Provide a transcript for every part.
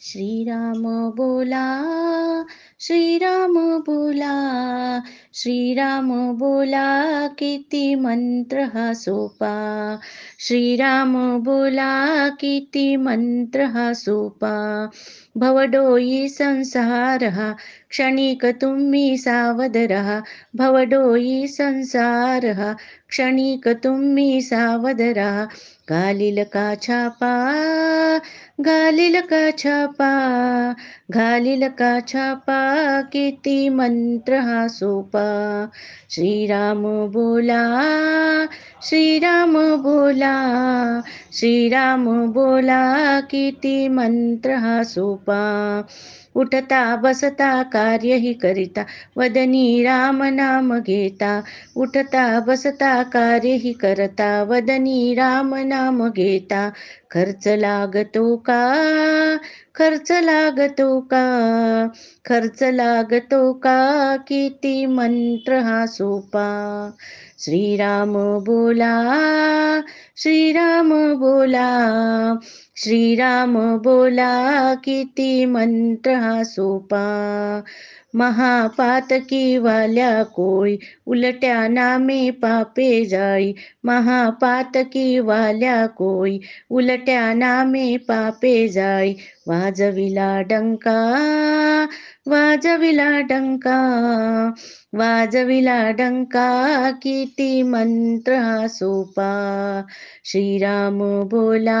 श्रीराम बोला श्रीराम बोला श्रीराम बोला किती मंत्र हा सोपा. श्रीराम बोला किती मंत्र हा सोपा. भवडोई संसार हा क्षणिक तुम्ही सावध रहा भवडोई संसार हा क्षणिक तुम्ही सावध रहा घालील का छापा? घालील का छापा? घालील का छापा? किती मंत्र हा सोपा. श्रीराम बोला श्रीराम बोला श्रीराम बोला किती मंत्र हा सोपा. उठता बसता कार्यही करिता. वदनी राम नाम घेता. उठता बसता कार्यही करता. वदनी राम नाम घेता. खर्च लागतो का? खर्च लागतो का? खर्च लागतो का? किती मंत्र हा सोपा. श्रीराम बोला श्रीराम बोला. श्रीराम बोला किती मंत्र हा सोपा. महापातकी वाल्या कोळी उलट्या नामे पापे जाई. महापातकी वाल्या कोळी उलट्या नामे पापे जाई. वाजविला डंका वाजविला डंका वाजविला डंका किती मंत्र हा सोपा. श्रीराम बोला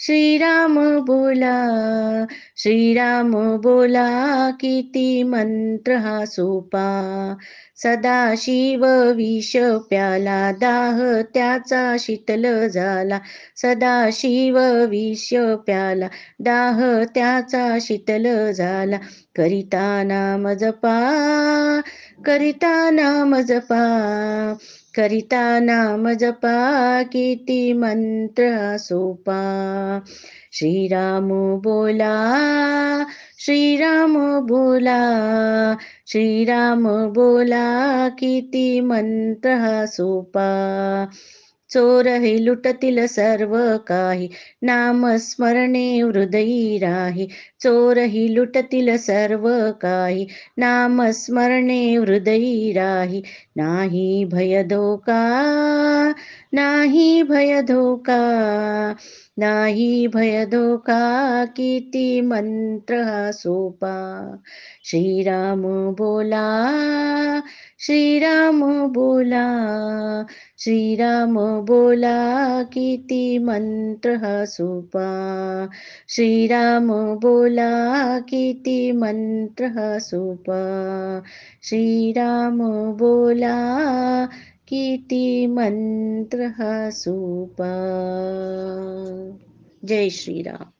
श्रीराम बोला श्रीराम बोला किती मंत्र हा सोपा. सदाशिव विष प्याला दाह त्याचा शीतल झाला. सदाशिव विष प्याला दाह त्याचा शीतल झाला. करिता नाम जपा करिता नाम जपा करिता नाम जपा किती मंत्र सोपा. श्रीराम बोला श्रीराम बोला श्रीराम बोला किती मंत्र हा सोपा. चोर हे लुटतील सर्व काही नामस्मरणे हृदयी राही. चोरही लुटतील सर्व काही नामस्मरणे हृदयी राही. नाही भय धोका नाही भय धोका नाही भय धोका किती मंत्र हा सोपा. श्रीराम बोला श्रीराम बोला श्रीराम बोला किती मंत्र हा सोपा. श्रीराम बोला किती मंत्र हा सोपा. श्रीराम बोला किती मंत्र हा सोपा. जय श्रीराम.